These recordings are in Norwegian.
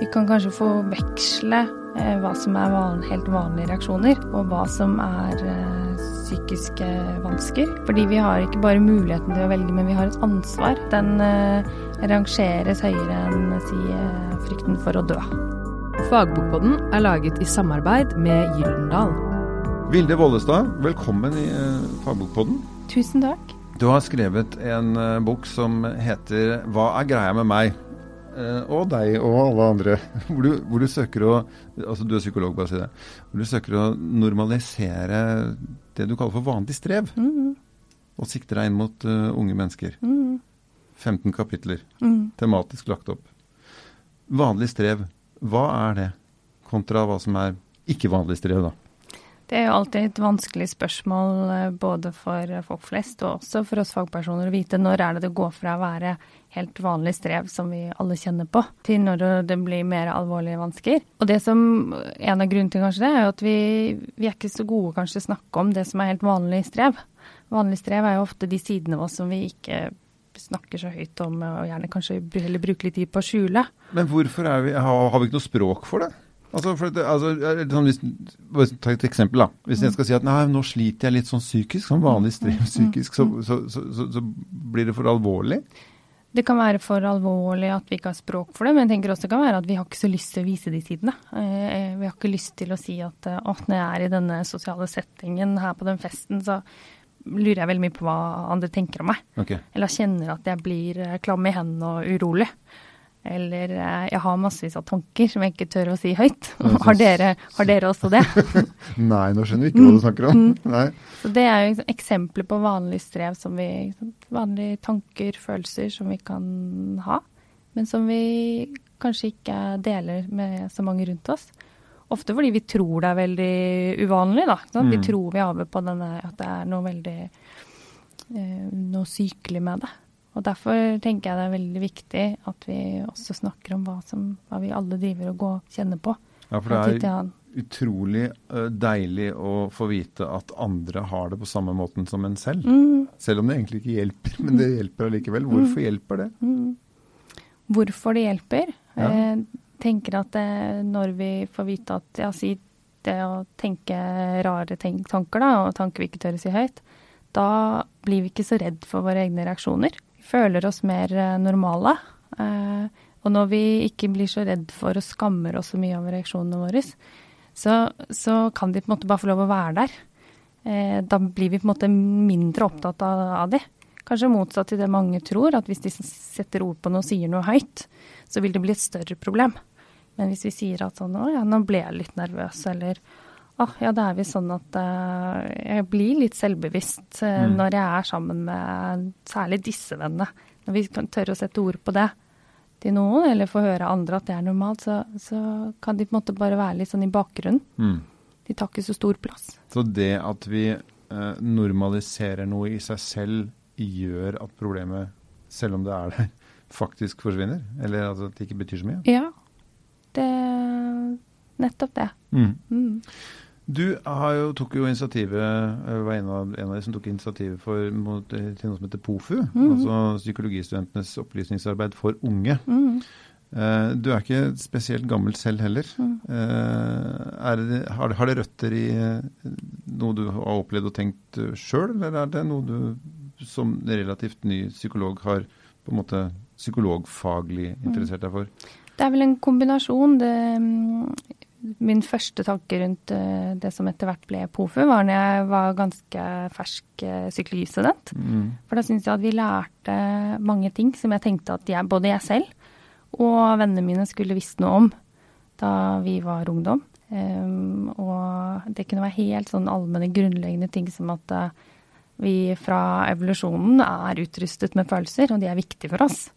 Vi kan kanskje forveksle eh, hva som er van, helt vanlige reaksjoner, og hva som er eh, psykiske vansker. Fordi vi har ikke bare muligheten til å velge, men vi har et ansvar. Den eh, rangeres høyere enn si, eh, frykten for å dø. Fagbokpodden er laget i samarbeid med Gyldendal. Vilde Vollestad, velkommen i eh, Fagbokpodden. Tusen takk. Du har skrevet en eh, bok som heter 'Hva er greia med meg?' Eh, og deg og alle andre. Hvor du, hvor du søker å altså Du er psykolog, bare si det. Hvor du søker å normalisere det du kaller for vanlig strev. Mm, Og sikter deg inn mot uh, unge mennesker. mm, 15 kapitler. mm. Tematisk lagt opp. Vanlig strev, hva er det? Kontra hva som er ikke vanlig strev, da. Det er jo alltid et vanskelig spørsmål eh, både for folk flest og også for oss fagpersoner å vite når er det det går fra å være helt vanlig strev som vi alle kjenner på, til når det blir mer alvorlige vansker. Og det som, En av grunnene til kanskje det, er jo at vi, vi er ikke så gode kanskje å snakke om det som er helt vanlig strev. Vanlig strev er jo ofte de sidene av oss som vi ikke snakker så høyt om, og gjerne kanskje heller bruker litt tid på å skjule. Men hvorfor vi, har vi ikke noe språk for det? Altså, for altså, sånn, hvis, bare Ta et eksempel. da. Hvis jeg skal si at nei, nå sliter jeg litt sånn psykisk, sånn vanlig strev psykisk, så, så, så, så, så blir det for alvorlig. Det kan være for alvorlig at vi ikke har språk for det, men jeg tenker også det kan være at vi har ikke så lyst til å vise de sidene. Eh, Vi har ikke lyst til å si at eh, å, når jeg er i denne sosiale settingen her på den festen, så lurer jeg veldig mye på hva andre tenker om meg. Okay. Eller kjenner at jeg blir eh, klam i hendene og urolig. Eller eh, jeg har massevis av tanker som jeg ikke tør å si høyt. Har dere, har dere også det? Nei, nå skjønner vi ikke hva du snakker om. Nei. Så det er jo eksempler på vanlig strev som vi Vanlige tanker, følelser som vi kan ha, men som vi kanskje ikke deler med så mange rundt oss. Ofte fordi vi tror det er veldig uvanlig, da. Vi Mm. tror vi har på denne at det er noe veldig eh, Noe sykelig med det. Og derfor tenker jeg det er veldig viktig at vi også snakker om hva, som, hva vi alle driver og går kjenner på. Ja, for det er utrolig deilig å få vite at andre har det på samme måten som en selv. Mm. Selv om det egentlig ikke hjelper, men det hjelper allikevel. Hvorfor hjelper det? Mm. Hvorfor det hjelper? Ja. Jeg tenker at det, når vi får vite at ja, si det å tenke rare tanker, da, og tanker vi ikke tør å si høyt, da blir vi ikke så redd for våre egne reaksjoner. Føler oss mer eh, normale. Eh, og når vi ikke blir så redd for og skammer oss så mye over reaksjonene våre, så, så kan de på en måte bare få lov å være der. Eh, da blir vi på en måte mindre opptatt av, av de. Kanskje motsatt til det mange tror, at hvis de setter ord på noe og sier noe høyt, så vil det bli et større problem. Men hvis vi sier at sånn, å ja, nå ble jeg litt nervøs, eller å ja, det er visst sånn at uh, jeg blir litt selvbevisst uh, Mm. når jeg er sammen med særlig disse vennene. Når vi kan tørre å sette ord på det til noen, eller få høre andre at det er normalt, så, så kan de på en måte bare være litt sånn i bakgrunnen. Mm. De tar ikke så stor plass. Så det at vi uh, normaliserer noe i seg selv, gjør at problemet, selv om det er der, faktisk forsvinner? Eller at det ikke betyr så mye? Ja, det Nettopp det. Mm. Mm. Du har jo, tok jo initiativet, eh, var en av, en av de som tok initiativet for, mot, eh, til noe som heter POFU, Mhm. altså Psykologistudentenes opplysningsarbeid for unge. Mm. Eh, du er ikke spesielt gammel selv heller. Mm. Er det, har, har det røtter i noe du har opplevd og tenkt uh, sjøl, eller er det noe du som relativt ny psykolog har på en måte psykologfaglig interessert deg for? Det er vel en kombinasjon. Det, mm, min første tanke rundt eh, det som etter hvert ble POFU, var når jeg var ganske fersk eh, psykologistudent. Mm. For da syns jeg at vi lærte mange ting som jeg tenkte at jeg, både jeg selv og vennene mine skulle visst noe om da vi var ungdom. Um, og det kunne være helt sånn allmenne, grunnleggende ting som at uh, vi fra evolusjonen er utrustet med følelser, og de er viktige for oss.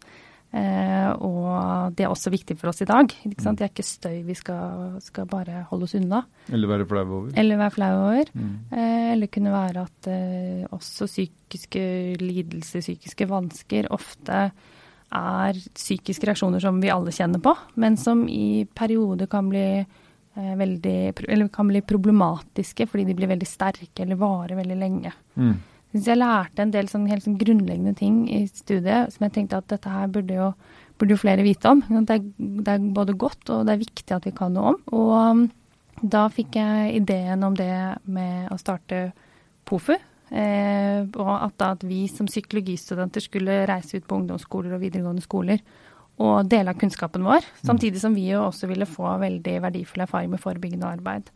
Eh, og det er også viktig for oss i dag. Det er ikke støy vi skal, skal bare holde oss unna. Eller være flau over? Eller være flau over. Mm. Eh, eller kunne være at eh, også psykiske lidelser, psykiske vansker, ofte er psykiske reaksjoner som vi alle kjenner på, men som i perioder kan bli veldig Eller kan bli problematiske fordi de blir veldig sterke eller varer veldig lenge. Mm. Jeg jeg lærte en del sånn helt sånn grunnleggende ting i studiet som jeg tenkte at dette her burde jo burde jo flere vite om. Det er, det er, både godt og det er viktig at vi kan noe om. Og um, da fikk jeg ideen om det med å starte POFU. Eh, og at, at vi som psykologistudenter skulle reise ut på ungdomsskoler og videregående skoler og dele av kunnskapen vår. Samtidig som vi jo også ville få veldig verdifull erfaring med forebyggende arbeid.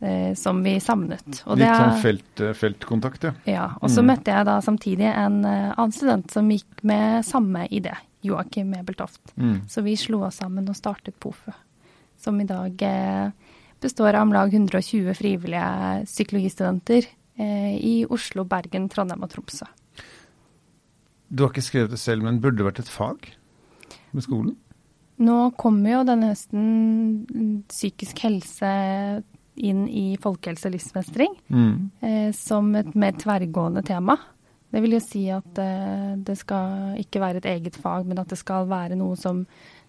Eh, som vi savnet. Og Litt sånn felt, feltkontakt, ja. Ja. Og så mm. møtte jeg da samtidig en uh, annen student som gikk med samme idé. Joakim Mebeltoft. Mm. Så vi slo oss sammen og startet POFU. Som i dag består av om lag 120 frivillige psykologistudenter i Oslo, Bergen, Trondheim og Tromsø. Du har ikke skrevet det selv, men burde det vært et fag med skolen? Nå kommer jo denne høsten psykisk helse inn i folkehelse og livsmestring mm. eh, som et mer tverrgående tema. Det vil jo si at eh, det skal ikke være et eget fag, men at det skal være noe som,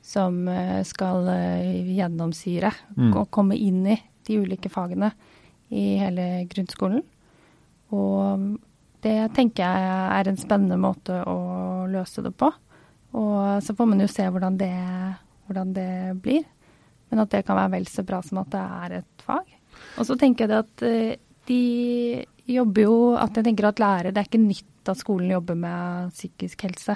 som eh, skal eh, gjennomsyre mm. og komme inn i de ulike fagene i hele grunnskolen. Og det tenker jeg er en spennende måte å løse det på. Og så får man jo se hvordan det, hvordan det blir. Men at det kan være vel så bra som at det er et fag. Og så tenker jeg at eh, de jobber jo At jeg tenker at lærere Det er ikke nytt at skolen jobber med psykisk helse.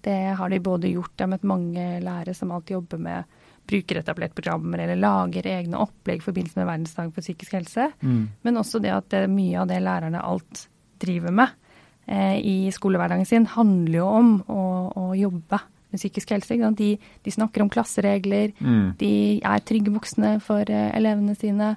Det har de både gjort. Jeg har møtt mange lærere som alltid jobber med brukeretablerte programmer eller lager egne opplegg i forbindelse med verdensdagen for psykisk helse. Mm. Men også det at det, mye av det lærerne alt driver med eh, i skolehverdagen sin, handler jo om å, å jobbe med psykisk helse. De, de, snakker om klasseregler, mm. de er trygge voksne for eh, elevene sine.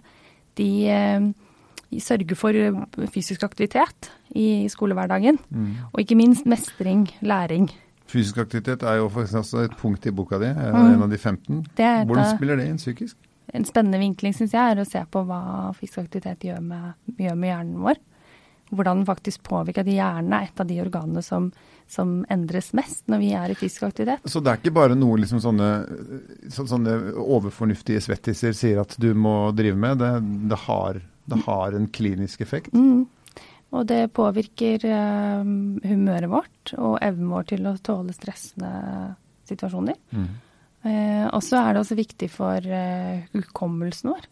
De eh, sørger for eh, fysisk aktivitet i skolehverdagen. Mm. Og ikke minst mestring, læring. Fysisk aktivitet er jo faktisk et punkt i boka di, mm. en av de 15. Hvordan spiller det inn psykisk? En spennende vinkling syns jeg er å se på hva fysisk aktivitet gjør med, gjør med hjernen vår. Hvordan den faktisk påvirker at hjernen er et av de organene som, som, endres mest når vi er i fysisk aktivitet. Så det er ikke bare noe liksom sånne, sånne overfornuftige svettiser sier at du må drive med, det, det, har, det har, en klinisk effekt? Mm. Og det påvirker uh, humøret vårt og evnen vår til å tåle stressende situasjoner. Mm. Uh, og så er det også viktig for uh, hukommelsen vår,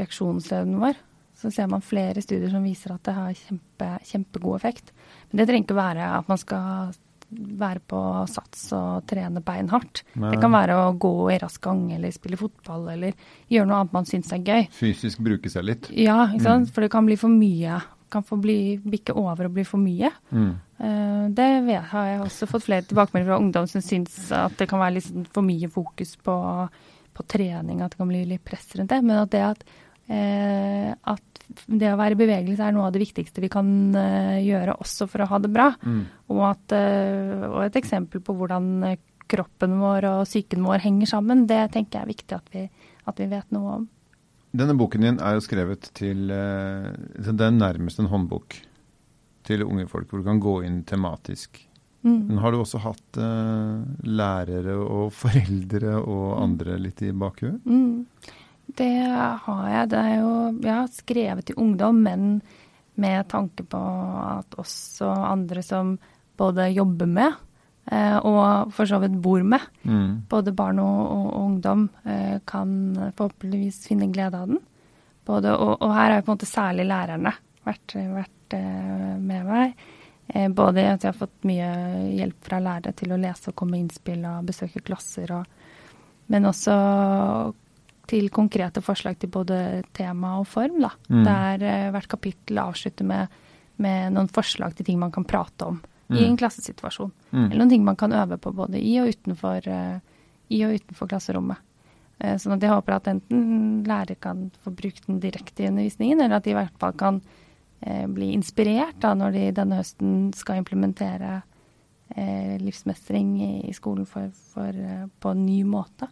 reaksjonsevnen vår så ser man flere studier som viser at det har kjempe, kjempegod effekt. Men det trenger ikke være at man skal være på sats og trene beinhardt. Nei. Det kan være å gå i rask gang eller spille fotball eller gjøre noe annet man syns er gøy. Fysisk bruke seg litt? Ja, ikke sant? Mm. for det kan bli for mye. Kan få bli, bikke over og bli for mye. Mm. Uh, det har jeg også fått flere tilbakemeldinger fra ungdom som syns at det kan være litt for mye fokus på, på trening, at det kan bli litt press rundt det. Men at det at Eh, at det å være i bevegelse er noe av det viktigste vi kan eh, gjøre også for å ha det bra. Mm. Og, at, eh, og, et eksempel på hvordan kroppen vår og psyken vår henger sammen, det tenker jeg er viktig at vi, at vi vet noe om. Denne boken din er jo skrevet til Det er nærmest en håndbok til unge folk, hvor du kan gå inn tematisk. Mm. Men har du også hatt lærere og foreldre og andre litt i bakhuet? Mm. Det har jeg. Det er jo Jeg har skrevet til ungdom, men med tanke på at også andre som både jobber med eh, og for så vidt bor med, mm. både barn og, og, og ungdom, eh, kan forhåpentligvis finne glede av den. Både, og, og, her har på en måte særlig lærerne vært, vært eh, med meg. Eh, både at jeg har fått mye hjelp fra lærere til å lese og komme med innspill og besøke klasser, og, men også til konkrete forslag til både tema og form. Da. Mm. Der uh, hvert kapittel avslutter med, med, noen forslag til ting man kan prate om mm. i en klassesituasjon. Mm. Eller noen ting man kan øve på både i og utenfor, uh, i og utenfor klasserommet. Uh, sånn at jeg håper at enten lærer kan få brukt den direkte i undervisningen, eller at de i hvert fall kan bli inspirert da, når de denne høsten skal implementere livsmestring i, i skolen for, for, på en ny måte.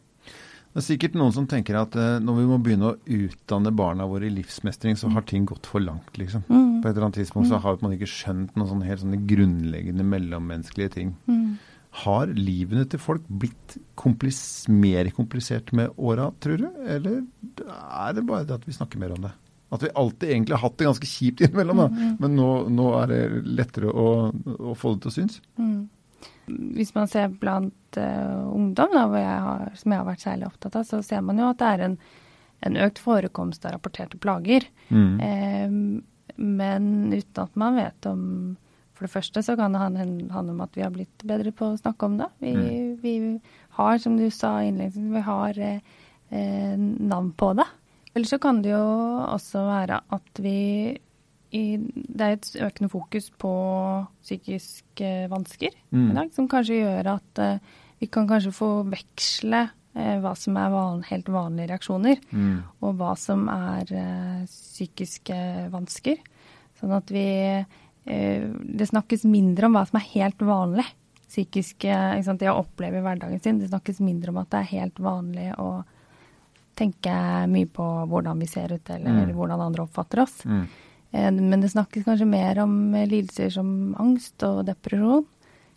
Det er sikkert noen som tenker at uh, når vi må begynne å utdanne barna våre i livsmestring, så har ting gått for langt, liksom. Mm. På et eller annet tidspunkt så mm. har man ikke skjønt noen sånne helt sånne grunnleggende mellommenneskelige ting. Mm. Har livene til folk blitt komplis mer komplisert med åra, tror du? Eller er det bare det at vi snakker mer om det? At vi alltid egentlig har hatt det ganske kjipt innimellom, da. Mm. Men nå, nå, er det lettere å, å, få det til å synes? Mm. Hvis man ser blant uh, ungdom, da, jeg har, som jeg har vært særlig opptatt av, så ser man jo at det er en, en økt forekomst av rapporterte plager. Mm. Eh, men uten at man vet om For det første så kan det handle om at vi har blitt bedre på å snakke om det. Vi, mm. vi har, som du sa innledningsvis, vi har eh, eh, navn på det. Eller så kan det jo også være at vi i, det er et økende fokus på psykiske vansker mm. i dag, som kanskje gjør at uh, vi kan kanskje forveksle uh, hva som er van, helt vanlige reaksjoner, mm. og hva som er uh, psykiske vansker. Sånn at vi Det snakkes mindre om hva som er helt vanlig. Psykiske, ikke sant, Det å oppleve i hverdagen sin. Det snakkes mindre om at det er helt vanlig å tenke mye på hvordan vi ser ut, eller mm. hvordan andre oppfatter oss. Mm. Eh, men det snakkes kanskje mer om eh, lidelser som angst og depresjon.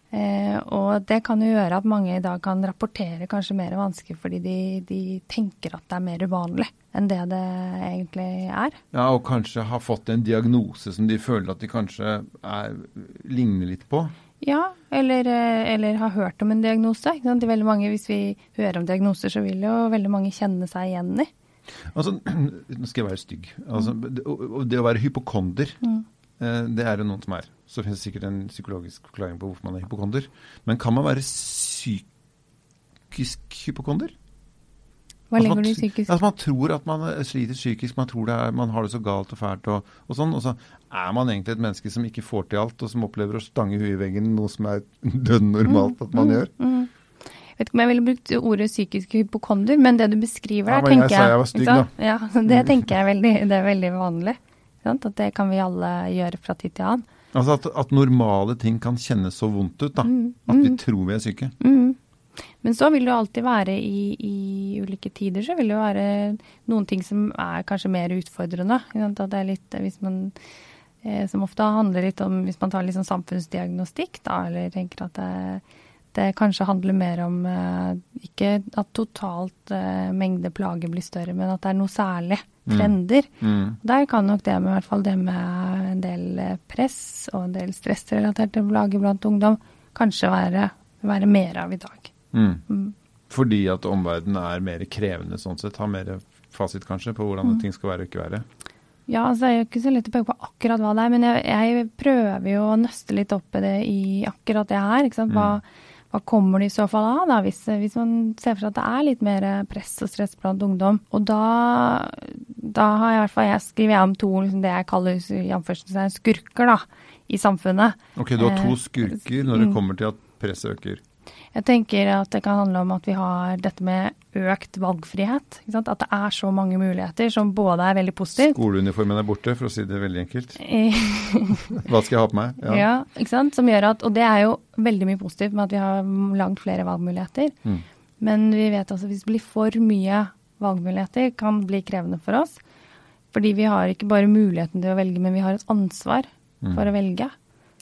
Eh, og det kan jo gjøre at mange i dag kan rapportere kanskje mer vanskelig fordi de, de, tenker at det er mer uvanlig enn det det egentlig er. Ja, og kanskje har fått en diagnose som de føler at de kanskje er, ligner litt på. Ja, eller, eller, har hørt om en diagnose. Mange, hvis vi hører om diagnoser, så vil jo veldig mange kjenne seg igjen i. Altså, Nå skal jeg være stygg. Altså, det, det, å være hypokonder, mm. eh, det er det noen som er. Så finnes det sikkert en psykologisk forklaring på hvorfor man er hypokonder. Men kan man være psykisk hypokonder? Hva altså, legger du i psykisk? Altså, man tror at man sliter psykisk, man tror er, man har det så galt og fælt og, og, sånn. Og så er man egentlig et menneske som ikke får til alt, og som opplever å stange huet i veggen, noe som er dønn normalt at man mm, gjør. Mm, mm vet ikke om jeg ville brukt ordet psykisk hypokonder, men det du beskriver der, ja, tenker jeg, jeg var stygg, da. Ja, det tenker jeg er veldig, det er veldig vanlig. Sant? At det kan vi alle gjøre fra tid til annen. Altså at, at normale ting kan kjennes så vondt ut, da. Mm, at vi mm. tror vi er syke. Mm. Men så vil det jo alltid være i, i, ulike tider så vil det jo være noen ting som er kanskje mer utfordrende. At det er litt, hvis man, eh, som ofte handler litt om hvis man tar sånn samfunnsdiagnostikk, da, eller tenker at det, det kanskje handler mer om eh, ikke at totalt eh, mengde plager blir større, men at det er noe særlig. Mm. Trender. Mm. Mm. Der kan nok det med, i hvert fall det med en del eh, press og en del stressrelaterte plager blant ungdom kanskje være, være mer av i dag. Mm. mm. Fordi at omverdenen er mer krevende sånn sett? Har mer fasit kanskje på hvordan mm. ting skal være og ikke være? Ja, altså det er jo ikke så lett å peke på akkurat hva det er, men jeg, jeg prøver jo å nøste litt opp i det i akkurat det her. ikke sant, hva hva kommer det i så fall av, da, hvis, hvis, man ser for seg at det er litt mer press og stress blant ungdom? Og da, da har jeg i hvert fall jeg skriver jeg om to liksom det jeg kaller skurker da, i samfunnet. Ok, du har to eh, skurker når det mm. kommer til at presset øker? Jeg tenker at det kan handle om at vi har dette med økt valgfrihet. At det er så mange muligheter som både er veldig positivt Skoleuniformen er borte, for å si det veldig enkelt. Hva skal jeg ha på meg? Ja. ja, ikke sant. Som gjør at, og det er jo veldig mye positivt med at vi har langt flere valgmuligheter. Mm. Men vi vet altså at hvis det blir for mye valgmuligheter, kan bli krevende for oss. Fordi vi har ikke bare muligheten til å velge, men vi har et ansvar mm. for å velge.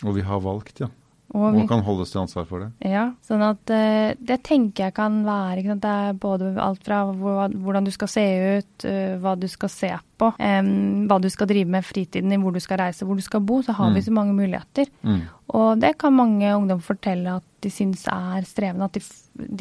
Og vi har valgt, ja. Og, og kan holdes til ansvar for det. Ja, sånn at uh, det tenker jeg kan være ikke sant? Det er både alt fra hvordan du skal se ut, uh, hva du skal se på, um, hva du skal drive med fritiden din, hvor du skal reise, hvor du skal bo, så har mm. vi så mange muligheter. Mm. Og det kan mange ungdom fortelle at de syns er strevende, at de,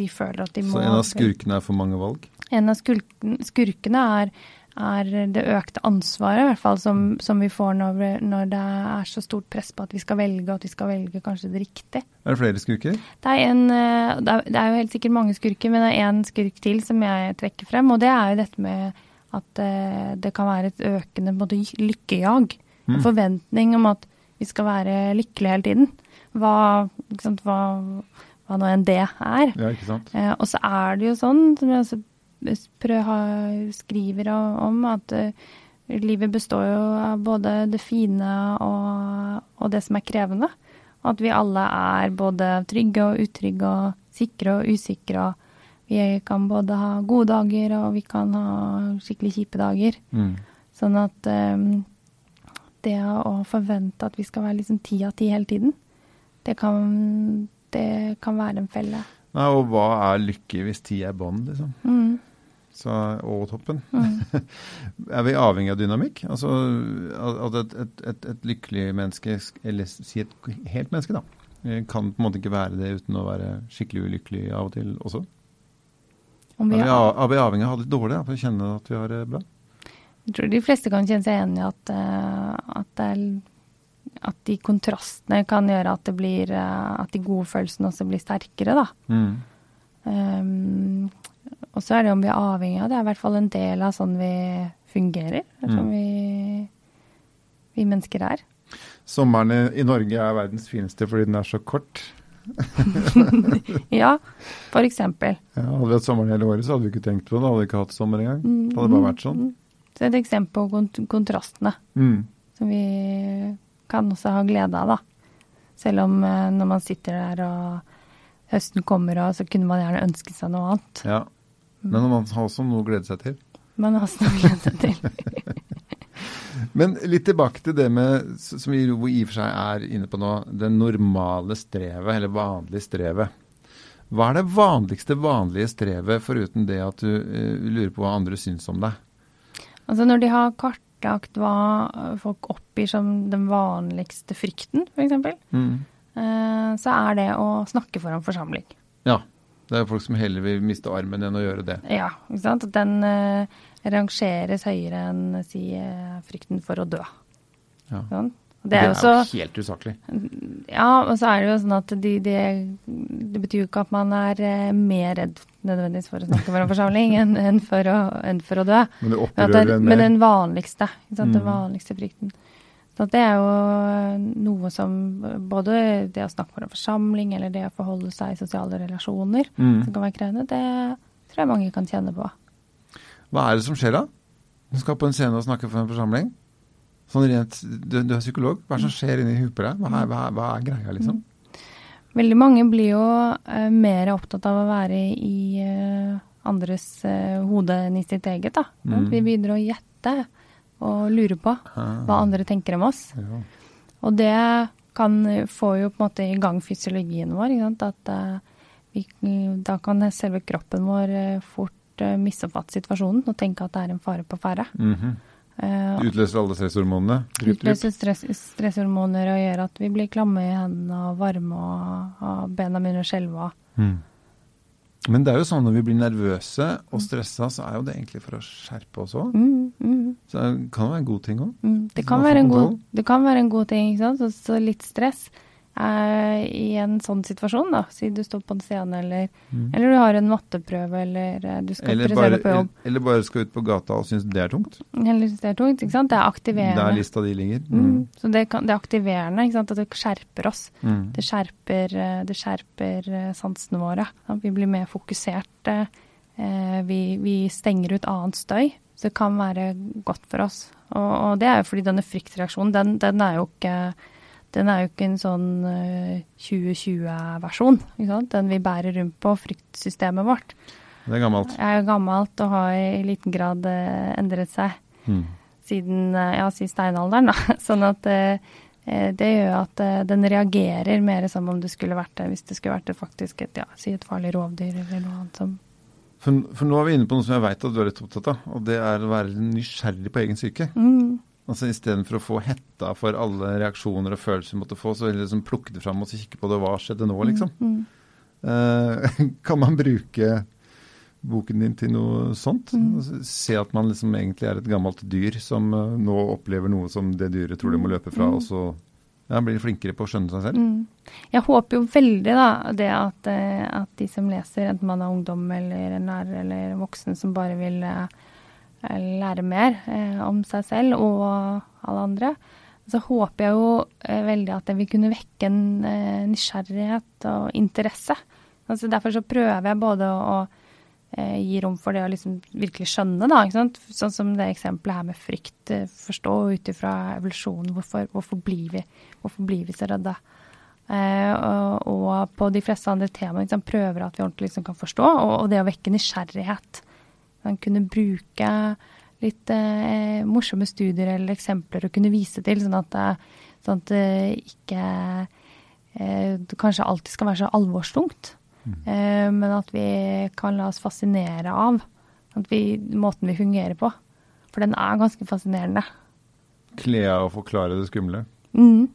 de, føler at de må Så en av skurkene er for mange valg? En av skurkene er er det økte ansvaret i hvert fall som, som vi får når, når, det er så stort press på at vi skal velge, og at vi skal velge kanskje det riktige. Er det flere skurker? Det er, en, eh, det er jo helt sikkert mange skurker, men det er én skurk til som jeg trekker frem. Og det er jo dette med at eh, det kan være et økende måte, lykkejag. Mm. En forventning om at vi skal være lykkelige hele tiden. Hva, hva, hva nå enn det er. Ja? Eh, og så er det jo sånn, som jeg også skriver om at eh, livet består jo av både det fine og, og, det som er krevende. Og at vi alle er både trygge og utrygge og sikre og usikre. og Vi kan både ha gode dager og vi kan ha skikkelig kjipe dager. Mm. Sånn at um, det å forvente at vi skal være liksom ti av ti hele tiden, det kan, det kan være en felle. Nei, og hva er lykke hvis ti er bånd, liksom? Mm og toppen. Mm. er vi avhengig av dynamikk? Altså at et, et, et, et, lykkelig menneske, eller si et helt menneske, da, Eh, Kan på en måte ikke være det uten å være skikkelig ulykkelig av og til også? Om Er vi vi, av, er vi avhengig av å ha det litt dårlig da, for å kjenne at vi har det bra? Jeg tror de fleste kan kjenne seg enig i at, eh, at, er, at de kontrastene kan gjøre at det blir eh, At de gode følelsene også blir sterkere, da. Mm. Um, og så er det om vi er avhengig av det. er i hvert fall en del av sånn vi fungerer. Som Mm. vi, vi mennesker er. Sommeren i, Norge er verdens fineste fordi den er så kort. Ja, for eksempel. Ja, hadde vi hatt sommeren hele året, så hadde vi ikke tenkt på det. Hadde vi ikke hatt sommer engang. Mm, Det hadde bare vært sånn. mm. Så et eksempel på kont kontrastene Mm. som vi kan også ha glede av, da. Selv om eh, når man sitter der og høsten kommer, og så kunne man gjerne ønske seg noe annet. Ja. Men man har også noe å glede seg til. Man har også noe å glede seg til. Men litt tilbake til det med, som vi i og for seg er inne på nå, det normale strevet, eller vanlige strevet. Hva er det vanligste vanlige strevet, foruten det at du uh, lurer på hva andre syns om deg? Altså når de har kartlagt hva folk oppgir som den vanligste frykten, f.eks., Mm. Uh, så er det å snakke foran forsamling. Ja. Det er folk som heller vil miste armen enn å gjøre det. Ja, ikke sant. At Den eh, rangeres høyere enn si, eh, frykten for å dø. Ja. Sånn. Det er jo så jo helt usaklig. Ja, og så er det jo sånn at de, de, det betyr jo ikke at man er eh, mer redd nødvendigvis for å snakke foran forsamling enn enn for, å- enn for å dø. Men det opprører en en men mer. den vanligste, ikke sant? den Mm. vanligste frykten. Så det er jo noe som både det å snakke foran forsamling eller det å forholde seg i sosiale relasjoner Mm. som kan være krevende, det tror jeg mange kan kjenne på. Hva er det som skjer da? Du skal på en scene og snakke for en forsamling. Sånn rent, du, du er psykolog. Hva er det som skjer inni huet på deg? Hva er, hva, hva er greia, liksom? Veldig mange blir jo uh, mer opptatt av å være i uh, andres uh, hode enn i sitt eget. da. Mm. Vi begynner å gjette og lurer på hva andre tenker om oss. Ja. Og det kan få jo på en måte i gang fysiologien vår. Ikke sant? At eh, vi, da kan selve kroppen vår eh, fort eh, misoppfatte situasjonen og tenke at det er en fare på ferde. Mm -hmm. Utløser alle stresshormonene. Drypp. utløser stress, stresshormoner og gjør at vi blir klamme i hendene og varme og, og bena begynner å skjelve. Mm. Men det er jo sånn når vi blir nervøse og stressa, så er jo det egentlig for å skjerpe oss òg. Mm, mm, Så det kan være en god ting òg. mm. Det, det kan være en god ting. Så, så litt stress eh, i en sånn situasjon, da. Si du står på en scene, eller, eller du har en matteprøve, eller eh, du skal Eller bare, på jobb. eller bare skal ut på gata og synes det er tungt. Eller hvis det er tungt, ikke sant. Det er aktiverende. Der lista di ligger. Mm. Så det, kan, det er aktiverende, ikke sant. At det skjerper oss. Mm. Det skjerper, eh, det skjerper eh, sansene våre. Vi blir mer fokuserte. Vi, vi stenger ut annet støy. Så det kan være godt for oss. Og, og det er jo fordi denne fryktreaksjonen, den, den er jo ikke den er jo ikke en sånn eh, 2020-versjon. ikke sant? Den vi bærer rundt på, fryktsystemet vårt, Det er gammelt. Det er jo gammelt og har i liten grad eh, endret seg Mm. siden eh, ja, si steinalderen. Da. Sånn at eh, eh, det gjør at eh, den reagerer mer som om det skulle vært det, hvis det skulle vært det faktisk et, ja, si et farlig rovdyr eller noe annet som For, for nå er vi inne på noe som jeg veit at du er litt opptatt av, og det er å være nysgjerrig på egen psyke. mm, Altså Istedenfor å få hetta for alle reaksjoner og følelser du måtte få, så liksom plukke det fram og så kikke på det. Hva skjedde nå, liksom? mm, Uh, kan man bruke boken din til noe sånt? Mm. Altså, Se at man liksom egentlig er et gammelt dyr som uh, nå opplever noe som det dyret tror det må løpe fra, Mm. og så ja, blir flinkere på å skjønne seg selv. mm. Jeg håper jo veldig da, det at, eh, at de som leser, enten man er ungdom eller en lærer eller voksen som bare vil eh, lære mer eh, om seg selv og alle andre, så håper jeg jo eh, veldig at det vil kunne vekke en eh, nysgjerrighet og interesse. Altså derfor så prøver jeg både å, eh, gi rom for det å liksom virkelig skjønne, da. Sånn som det eksempelet her med frykt. eh, Forstå ut ifra evolusjonen hvorfor, hvorfor, blir vi, hvorfor blir vi så redde. Eh, og, og på de fleste andre temaer liksom, prøver at vi ordentlig liksom, kan forstå, og, og det å vekke nysgjerrighet. Man kunne bruke litt eh, morsomme studier eller eksempler å kunne vise til, sånn at, det- sånn at det ikke eh, det kanskje alltid skal være så alvorstungt. Eh, men at vi kan la oss fascinere av at vi, måten vi fungerer på. For den er ganske fascinerende. Kle av og forklare det skumle. Mm,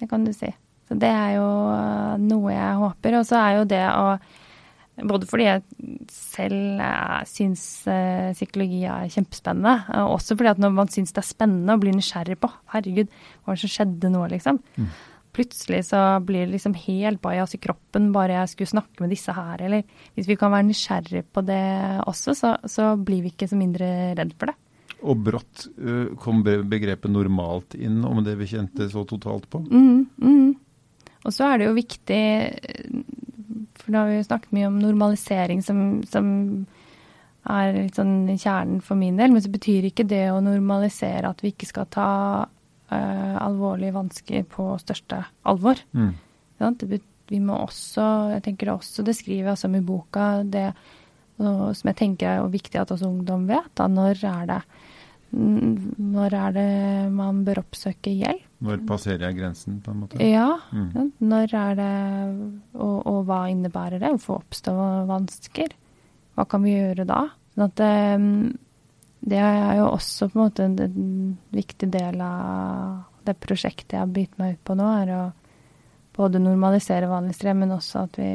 det kan du si. Så det er jo eh, noe jeg håper. Og så er jo det å Både fordi jeg selv uh, syns uh, psykologi er kjempespennende, og også fordi at når man syns det er spennende og blir nysgjerrig på Herregud, hva var det som skjedde nå, liksom? Mm. Plutselig så blir det liksom helt bajas i kroppen bare jeg skulle snakke med disse her, eller hvis vi kan være nysgjerrig på det også, så, så blir vi ikke så mindre redd for det. Og brått uh, kom begrepet normalt inn, om det vi kjente så totalt på? Mm, mm. Og så er det jo viktig, for da har vi jo snakket mye om normalisering som, som er litt sånn kjernen for min del, men så betyr ikke det å normalisere at vi ikke skal ta uh, alvorlige vansker på største alvor. Mm. Ja, det, vi må også, jeg tenker det også, det skriver jeg også om i boka, det som jeg tenker er viktig at også ungdom vet, da når er det når er det man bør oppsøke hjelp? Når passerer jeg grensen, på en måte? Ja. Mm. Når er det og, og, hva innebærer det? Hvorfor oppstår vansker? Hva kan vi gjøre da? Sånn at det, ehm, det er jo også på en måte en, en, viktig del av det prosjektet jeg har bitt meg ut på nå, er å både normalisere vanlig strem, men også at vi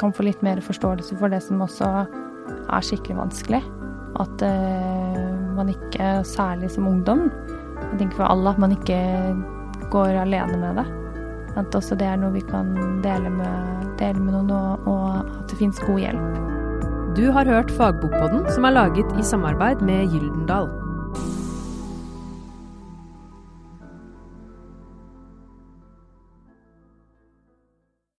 kan få litt mer forståelse for det som også er skikkelig vanskelig. At uh, man ikke, særlig som ungdom, jeg tenker for alle, at man ikke går alene med det. At også det er noe vi kan dele med, dele med noen, og, at det fins god hjelp. Du har hørt Fagbokpodden, som er laget i samarbeid med Gyldendal.